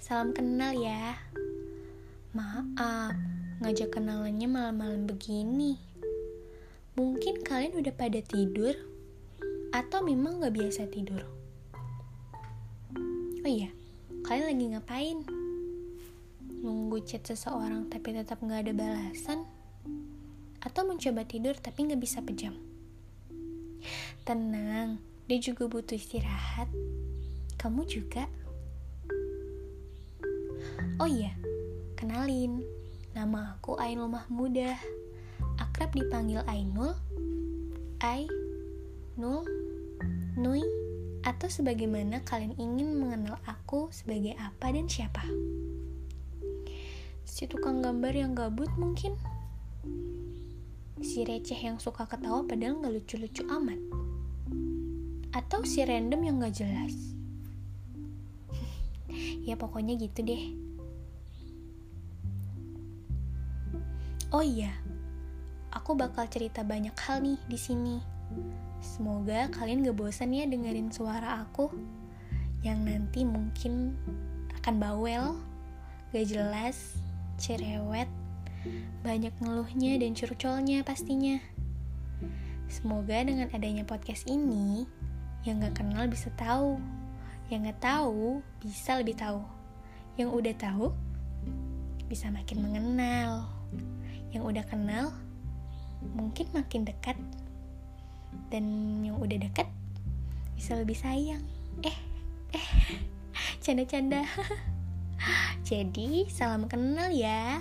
salam kenal ya. Maaf, ngajak kenalannya malam-malam begini. Mungkin kalian udah pada tidur, atau memang gak biasa tidur. Oh iya, kalian lagi ngapain? Nunggu chat seseorang tapi tetap gak ada balasan? Atau mencoba tidur tapi gak bisa pejam? Tenang, dia juga butuh istirahat. Kamu juga? Oh iya, kenalin. Nama aku Ainul Mahmudah. Akrab dipanggil Ainul, Ai, Nul, Nui, atau sebagaimana kalian ingin mengenal aku sebagai apa dan siapa. Si tukang gambar yang gabut mungkin. Si receh yang suka ketawa padahal gak lucu-lucu amat. Atau si random yang gak jelas. Ya pokoknya gitu deh. Oh iya, aku bakal cerita banyak hal nih di sini. Semoga kalian gak bosan ya dengerin suara aku yang nanti mungkin akan bawel, gak jelas, cerewet, banyak ngeluhnya dan curcolnya pastinya. Semoga dengan adanya podcast ini, yang gak kenal bisa tahu, yang gak tahu bisa lebih tahu, yang udah tahu bisa makin mengenal. Yang udah kenal mungkin makin dekat. Dan yang udah dekat bisa lebih sayang. Eh eh canda-canda. Jadi salam kenal ya